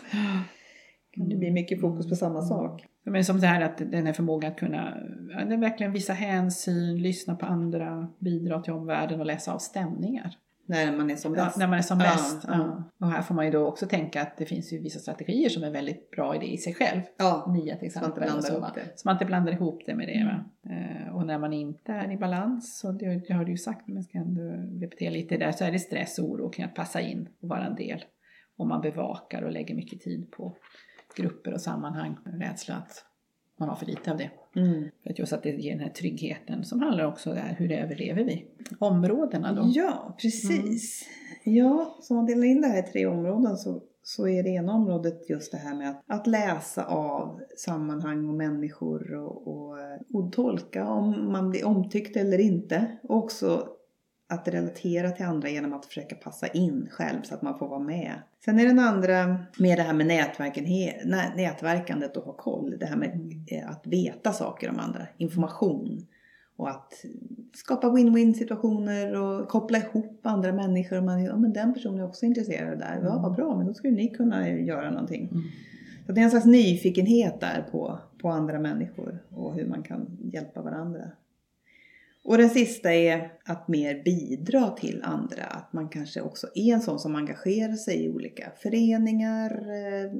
kan det bli mycket fokus på samma sak. Men som det här att den här förmågan att kunna verkligen visa hänsyn, lyssna på andra, bidra till omvärlden och läsa av stämningar. När man är som Ja, bäst. när man är som Ja, bäst. ja. Ja. Och här får man ju då också tänka att det finns ju vissa strategier som är väldigt bra i det i sig själv. Ja, Nia till man exempel. blandar så, det. Så man inte blandar ihop det med det. Va? Eh, och när man inte är i balans, så det, det har du ju sagt, men ska ändå repetera lite där, så är det stress och oro kring att passa in och vara en del. Och man bevakar och lägger mycket tid på grupper och sammanhang. Rädsla att man har för lite av det. Mm. För att just att det ger den här tryggheten som handlar också om hur överlever vi? Områdena då? Ja, precis. Ja, så om man delar in det här i tre områden så, så är det ena området just det här med att, att läsa av sammanhang och människor och, och, och tolka om man blir omtyckt eller inte. Och också att relatera till andra genom att försöka passa in själv så att man får vara med. Sen är den andra med det här med nätverken, nätverkandet och ha koll. Det här med eh, att veta saker om andra, information. Och att skapa win-win situationer och koppla ihop andra människor. Och man, ja, men den personen är också intresserad där. Ja, vad bra, men då skulle ni kunna göra någonting. Mm. Så det är en slags nyfikenhet där på, på andra människor och hur man kan hjälpa varandra. Och den sista är att mer bidra till andra. Att man kanske också är en sån som engagerar sig i olika föreningar, eh,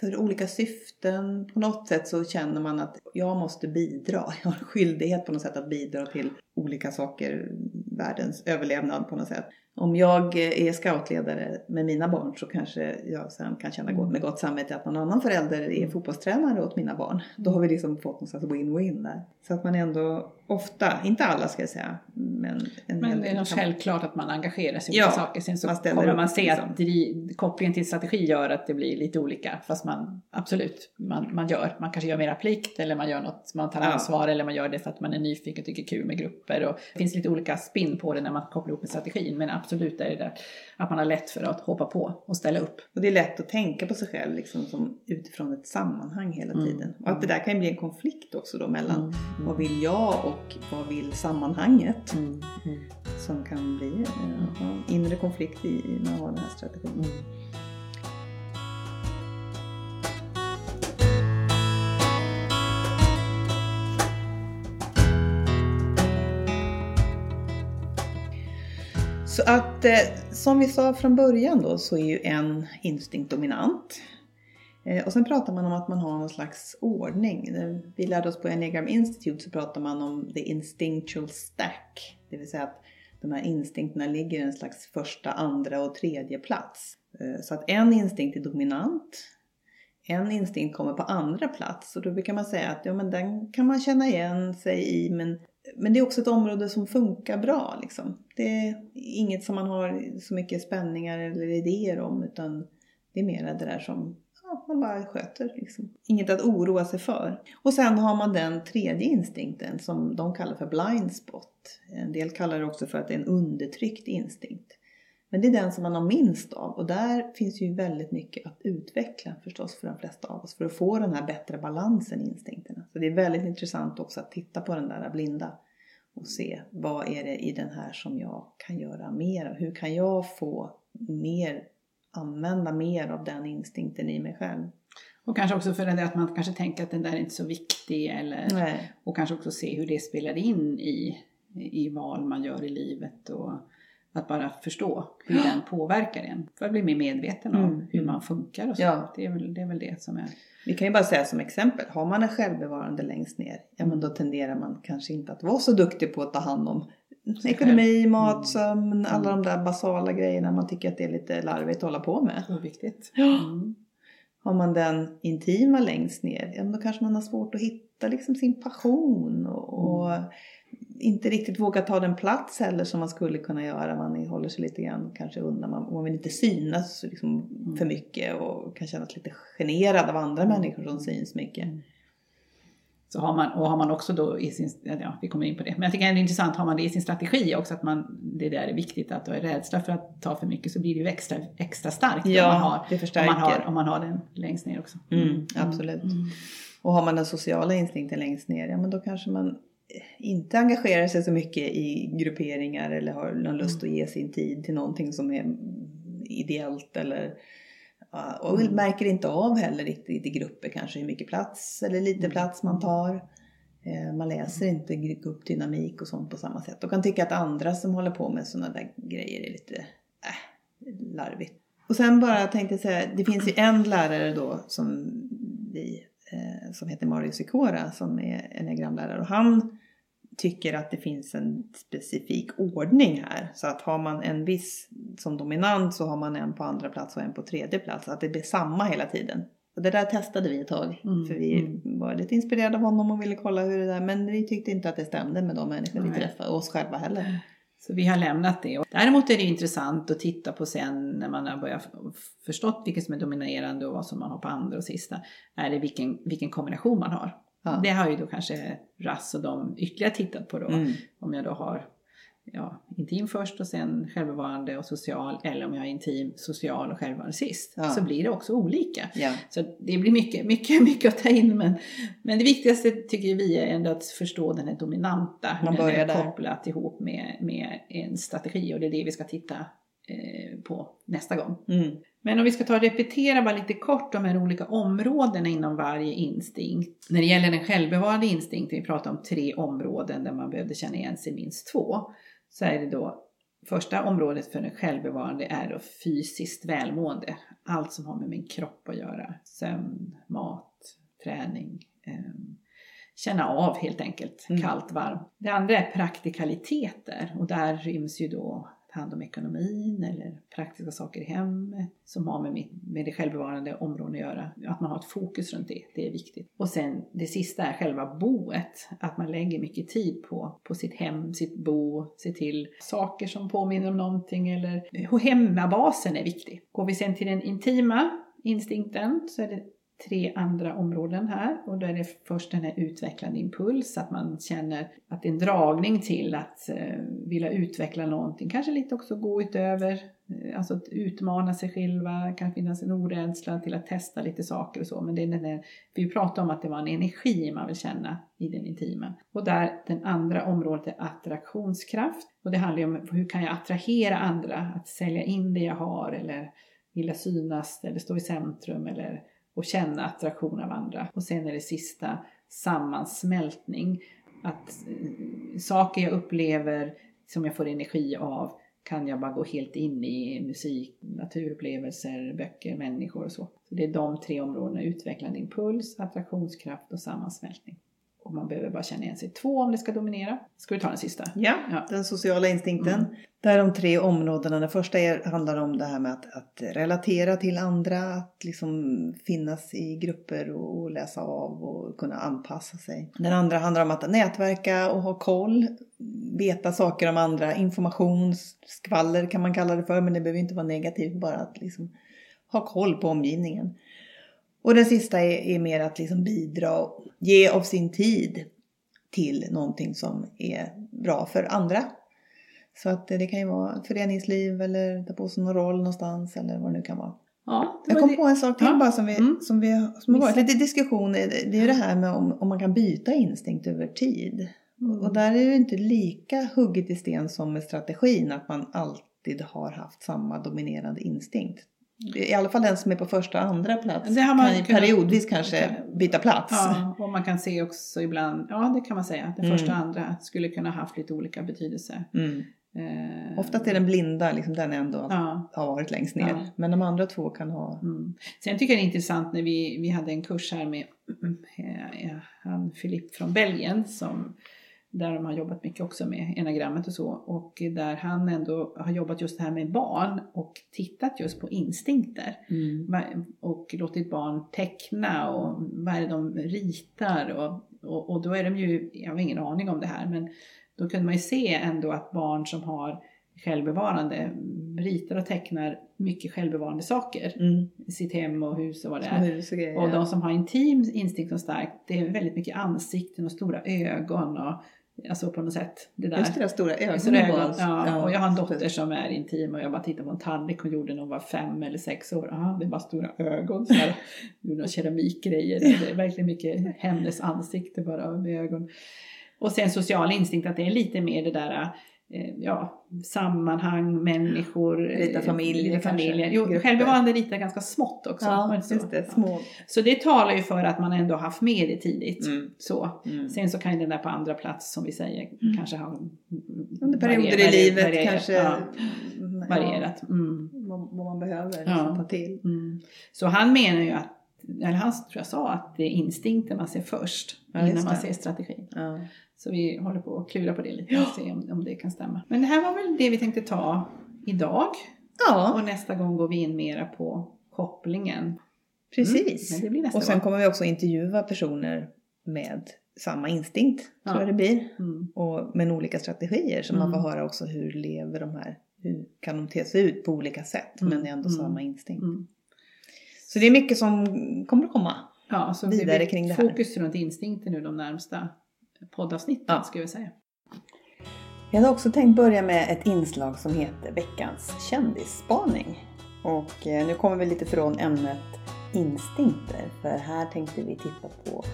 för olika syften. På något sätt så känner man att jag måste bidra. Jag har skyldighet på något sätt att bidra till olika saker, världens överlevnad på något sätt. Om jag är scoutledare med mina barn så kanske jag sen kan känna gott med gott samvete att någon annan förälder är fotbollstränare åt mina barn. Då har vi liksom fått någon slags win-win där. Så att man ändå ofta, inte alla ska jag säga, men en Men det är nog självklart att man engagerar sig i Ja, olika saker. Sen så man kommer upp, man se liksom. att dri- kopplingen till strategi gör att det blir lite olika. Fast man absolut, man, man gör. Man kanske gör mera plikt eller man gör något, man tar Ja. ansvar eller man gör det för att man är nyfiken och tycker kul med grupper. Och det finns lite olika spinn på det när man kopplar ihop med strategin. Men absolut är det där att man har lätt för att hoppa på och ställa upp. Och det är lätt att tänka på sig själv liksom som utifrån ett sammanhang hela Mm. tiden. Och att det där kan ju bli en konflikt också då mellan Mm. vad vill jag och vad vill sammanhanget? Mm. Mm. Som kan bli eh, ja, inre konflikt i, i när man har den här strategin. Så att eh, som vi sa från början då så är ju en instinkt dominant. Eh, och sen pratar man om att man har någon slags ordning. Vi lärde oss på Enneagram Institute så pratar man om the instinctual stack. Det vill säga att de här instinkterna ligger i en slags första, andra och tredje plats. Eh, så att en instinkt är dominant. En instinkt kommer på andra plats och då brukar man säga att ja, men den kan man känna igen sig i men men det är också ett område som funkar bra. Liksom. Det är inget som man har så mycket spänningar eller idéer om utan det är mer det där som ja, man bara sköter. Liksom. Inget att oroa sig för. Och sen har man den tredje instinkten som de kallar för blind spot. En del kallar det också för att det är en undertryckt instinkt. Men det är den som man har minst av och där finns ju väldigt mycket att utveckla förstås för de flesta av oss för att få den här bättre balansen i instinkterna. Så det är väldigt intressant också att titta på den där blinda och se vad är det i den här som jag kan göra mer av? Hur kan jag få mer, använda mer av den instinkten i mig själv? Och kanske också för det att man kanske tänker att den där är inte så viktig eller Nej. Och kanske också se hur det spelar in i, i val man gör i livet och att bara förstå hur den påverkar en. För att bli mer medveten om Mm. hur man funkar och så. Ja. Det, är väl, det är väl det som är... Vi kan ju bara säga som exempel, har man en självbevarande längst ner, ja men då tenderar man kanske inte att vara så duktig på att ta hand om ekonomi, själv. mat, Mm. sömn, alla de där basala grejerna man tycker att det är lite larvigt att hålla på med. Oviktigt. Ja. Mm. Har man den intima längst ner, ja då kanske man har svårt att hitta liksom sin passion och, och inte riktigt våga ta den plats heller som man skulle kunna göra. Man håller sig lite grann kanske undan, man, man vill inte synas liksom för mycket och kan kännas lite generad av andra människor som syns mycket. Så har man, och har man också då i sin, ja vi kommer in på det, men jag tycker det är intressant, har man det i sin strategi också att man, det där är viktigt att du är rädsla för att ta för mycket så blir det ju extra, extra starkt Ja, om, man har, det om, förstärker. man har, om man har den längst ner också. Mm, absolut. Mm. Och har man den sociala instinkten längst ner, ja men då kanske man inte engagerar sig så mycket i grupperingar eller har någon lust att ge sin tid till någonting som är ideellt eller och Mm. märker inte av heller riktigt i grupper kanske hur mycket plats eller lite Mm. plats man tar. Eh, Man läser inte gruppdynamik och sånt på samma sätt och kan tycka att andra som håller på med sådana där grejer är lite äh, larvigt. Och sen bara tänkte jag säga, det finns ju en lärare då som vi, eh, som heter Mario Sikora som är enneagramlärare och han tycker att det finns en specifik ordning här. Så att har man en viss som dominant så har man en på andra plats och en på tredje plats. Att det blir samma hela tiden. Och det där testade vi ett tag. Mm, För vi mm. var lite inspirerade av honom och ville kolla hur det där. Men vi tyckte inte att det stämde med de människor vi Nej. träffade. Och oss själva heller. Så vi har lämnat det. Däremot är det intressant att titta på sen när man har börjat förstått vilket som är dominerande och vad som man har på andra och sista. Är det vilken, vilken kombination man har. Ja. Det har ju då kanske Rass och de ytterligare tittat på då. Mm. Om jag då har ja, intim först och sen självbevarande och social. Eller om jag har intim, social och självbevarande sist. Ja. Så blir det också olika. Ja. Så det blir mycket, mycket, mycket att ta in. Men, men det viktigaste tycker vi är ändå att förstå den här dominanta. Hur Man den är där. kopplat ihop med, med en strategi. Och det är det vi ska titta på nästa gång. Mm. Men om vi ska ta och repetera bara lite kort de här olika områdena inom varje instinkt. När det gäller den självbevarande instinkten, vi pratar om tre områden där man behövde känna igen sig minst två. Så är det då Första området för den självbevarande är då fysiskt välmående. Allt som har med min kropp att göra. Sömn, mat, träning. Eh, känna av helt enkelt, Mm. kallt, varmt. Det andra är praktikaliteter och där ryms ju då hand om ekonomin eller praktiska saker i hemmet som har med, mitt, med det självbevarande området att göra. Att man har ett fokus runt det, det är viktigt. Och sen det sista är själva boet. Att man lägger mycket tid på, på sitt hem, sitt bo, se till saker som påminner om någonting eller eh, hemmabasen är viktig. Går vi sen till den intima instinkten så är det tre andra områden här. Och då är det först den här utvecklande impuls, att man känner att det är en dragning till att eh, vilja utveckla någonting, kanske lite också gå utöver, eh, alltså att utmana sig själva, kan finnas en orädsla till att testa lite saker och så, men det är den där, vi pratade om att det var en energi man vill känna i den intima. Och där den andra området är attraktionskraft. Och det handlar ju om hur kan jag attrahera andra, att sälja in det jag har eller vilja synas eller stå i centrum eller och känna attraktion av andra. Och sen är det sista sammansmältning. Att eh, saker jag upplever som jag får energi av kan jag bara gå helt in i musik, naturupplevelser, böcker, människor och så. så det är de tre områdena, utvecklande impuls, attraktionskraft och sammansmältning. Och man behöver bara känna igen sig två om det ska dominera. Ska vi ta den sista? Ja, Ja. den sociala instinkten. Mm. Där de tre områdena. Den första är, handlar om det här med att, att relatera till andra, att liksom finnas i grupper och, och läsa av och kunna anpassa sig. Den andra handlar om att nätverka och ha koll, veta saker om andra, information, skvaller kan man kalla det för, men det behöver inte vara negativt, bara att liksom ha koll på omgivningen. Och den sista är, är mer att liksom bidra och ge av sin tid till någonting som är bra för andra. Så att det kan ju vara föreningsliv eller ta på sig någon roll någonstans eller vad det nu kan vara. Ja, Jag kom det. på en sak till Ja. bara som, vi, Mm. som, vi, som har varit lite diskussion. Det det är ju det här med om, om man kan byta instinkt över tid. Mm. Och där är det inte lika hugget i sten som med strategin att man alltid har haft samma dominerande instinkt. I alla fall den som är på första och andra plats Det har man kan ju kunnat- periodvis kanske byta plats. Ja, och man kan se också ibland, ja det kan man säga, att det Mm. första och andra skulle kunna haft lite olika betydelse. Mm. Eh, Oftast är den blinda, liksom den ändå Ja. har varit längst ner. Ja. Men de andra två kan ha... Mm. Sen tycker jag det är intressant när vi, vi hade en kurs här med eh, han Philippe från Belgien som där de har jobbat mycket också med enagrammet och så och där han ändå har jobbat just det här med barn och tittat just på instinkter. Va- och låtit barn teckna och vad är det de ritar och, och, och då är de ju, jag har ingen aning om det här men då kunde man ju se ändå att barn som har självbevarande ritar och tecknar mycket självbevarande saker. Mm. Sitt hem och hus och vad det är. och grejer. Och de som har intim instinkt som starkt, det är väldigt mycket ansikten och stora ögon och alltså på något sätt det där. Just det där stora ögonen. Ögon, ja, och jag har en dotter som är intim och jag bara tittar på en tallrik hon gjorde när hon var fem eller sex år. Aha, det är bara stora ögon. Så här, gjorde några keramikgrejer. Det är verkligen mycket hennes ansikte bara med ögon. Och sen social instinkt att det är lite mer det där ja, sammanhang, människor. Rita eh, familjer kanske, familjer. Jo, grupper. självbevarande ritar ganska smått också. Ja, så? just det. Små. Så det talar ju för att man ändå haft med det tidigt. Mm. Så. Mm. Sen så kan ju den där på andra plats som vi säger kanske ha Under perioder i livet varie- kanske Ja, mm, varierat. Mm. Vad, vad man behöver Ja. liksom, ta till. Mm. Så han menar ju att, eller han tror jag sa att det är instinkten man ser först Ja, innan man ser strategin. Ja. Så vi håller på att klura på det lite och se om, om det kan stämma. Men det här var väl det vi tänkte ta idag. ja, Och nästa gång går vi in mera på kopplingen. precis. Mm, men och sen gång. kommer vi också intervjua personer med samma instinkt, Ja. tror jag det blir. Mm. Och med olika strategier så man Mm. får höra också hur lever de här, hur kan de te sig ut på olika sätt Mm. men det är ändå Mm. samma instinkt. Mm. Så det är mycket som kommer att komma. Ja, så Vidare det blir kring det här. fokus runt instinkter nu de närmsta poddavsnitten Ja. ska vi säga. Jag hade också tänkt börja med ett inslag som heter veckans kändisspaning. Och eh, nu kommer vi lite från ämnet instinkter. För här tänkte vi titta på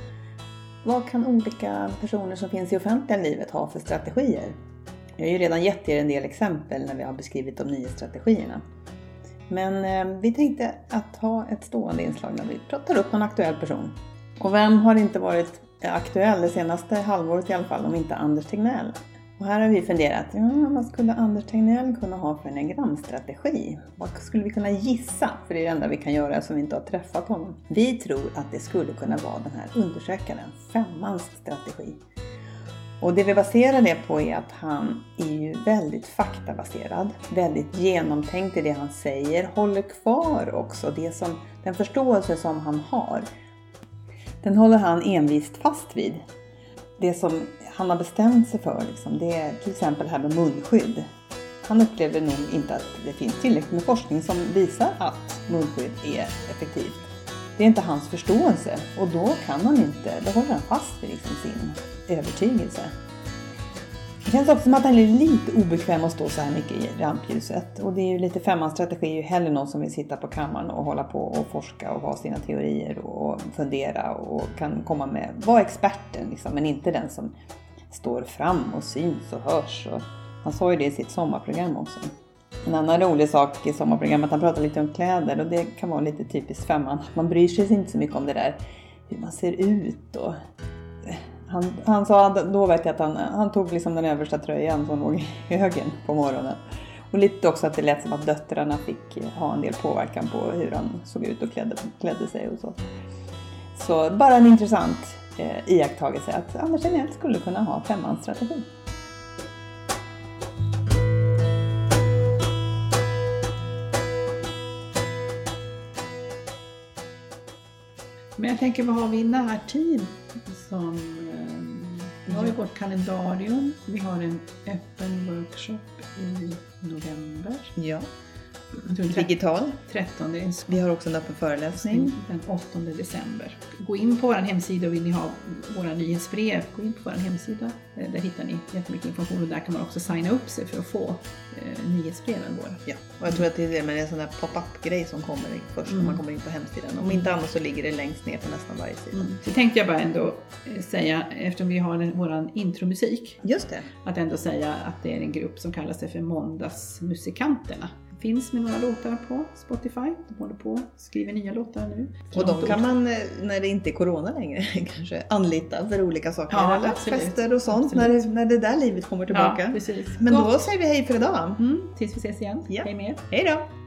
vad kan olika personer som finns i offentliga livet ha för strategier? Jag har ju redan gett er en del exempel när vi har beskrivit de nio strategierna. Men eh, vi tänkte att ha ett stående inslag när vi pratar upp någon aktuell person. Och vem har inte varit aktuell det senaste halvåret i alla fall om inte Anders Tegnell? Och här har vi funderat, ja, vad skulle Anders Tegnell kunna ha för enagramstrategi? Vad skulle vi kunna gissa? För det är det enda vi kan göra som vi inte har träffat honom. Vi tror att det skulle kunna vara den här undersökaren, femmans strategi. Och det vi baserar det på är att han är ju väldigt faktabaserad, väldigt genomtänkt i det han säger, håller kvar också det som, den förståelse som han har. Den håller han envist fast vid. Det som han har bestämt sig för, liksom, det är till exempel det här med munskydd. Han upplever nog inte att det finns tillräckligt med forskning som visar att munskydd är effektivt. Det är inte hans förståelse och då kan han inte, då håller han fast vid liksom sin övertygelse. Det känns också som att han är lite obekväm att stå så här mycket i rampljuset. Och det är ju lite femmans strategi är ju hellre någon som vill sitta på kammaren och hålla på och forska och ha sina teorier och fundera och kan komma med, vara experten liksom, men inte den som står fram och syns och hörs. Och han sa ju det i sitt sommarprogram också. En annan rolig sak i sommarprogrammet, han pratade lite om kläder och det kan vara lite typiskt femman. Man bryr sig inte så mycket om det där hur man ser ut och han, han sa, då vet jag att han, han tog liksom den översta tröjan som låg i högen på morgonen. Och lite också att det lät som att döttrarna fick ha en del påverkan på hur han såg ut och klädde, klädde sig och så. Så bara en intressant eh, iakttagelse att Anders Tegnell skulle kunna ha femmans Men jag tänker, vad har vi i närtid? Som, eh, vi har ju vårt kalendarium, vi har en öppen workshop i november. Ja, Digital. 13 är Vi har också en öppen föreläsning. den 8 december. Gå in på vår hemsida och vill ni ha våra nyhetsbrev, gå in på vår hemsida. Eh, Där hittar ni jättemycket information och där kan man också signa upp sig för att få eh, nyhetsbreven våra. Ja, och jag tror att det är det en sån där pop-up grej som kommer först när Mm. man kommer in på hemsidan. Om inte annat så ligger det längst ner på nästan varje sida. Mm. Så tänkte jag bara ändå eh, säga, eftersom vi har våran intromusik, Just det. att ändå säga att det är en grupp som kallar sig för Måndagsmusikanterna. Finns med några låtar på Spotify. De håller på och skriver nya låtar nu. Och de kan man, eh, när det inte är Corona längre, kanske anlita för olika saker. Ja, eller absolut. fester och sånt, Absolut. när det, när det där livet kommer tillbaka. Ja. Men Gott. då säger vi hej för idag. Mm, tills vi ses igen. Ja. Hej med er. Hej då!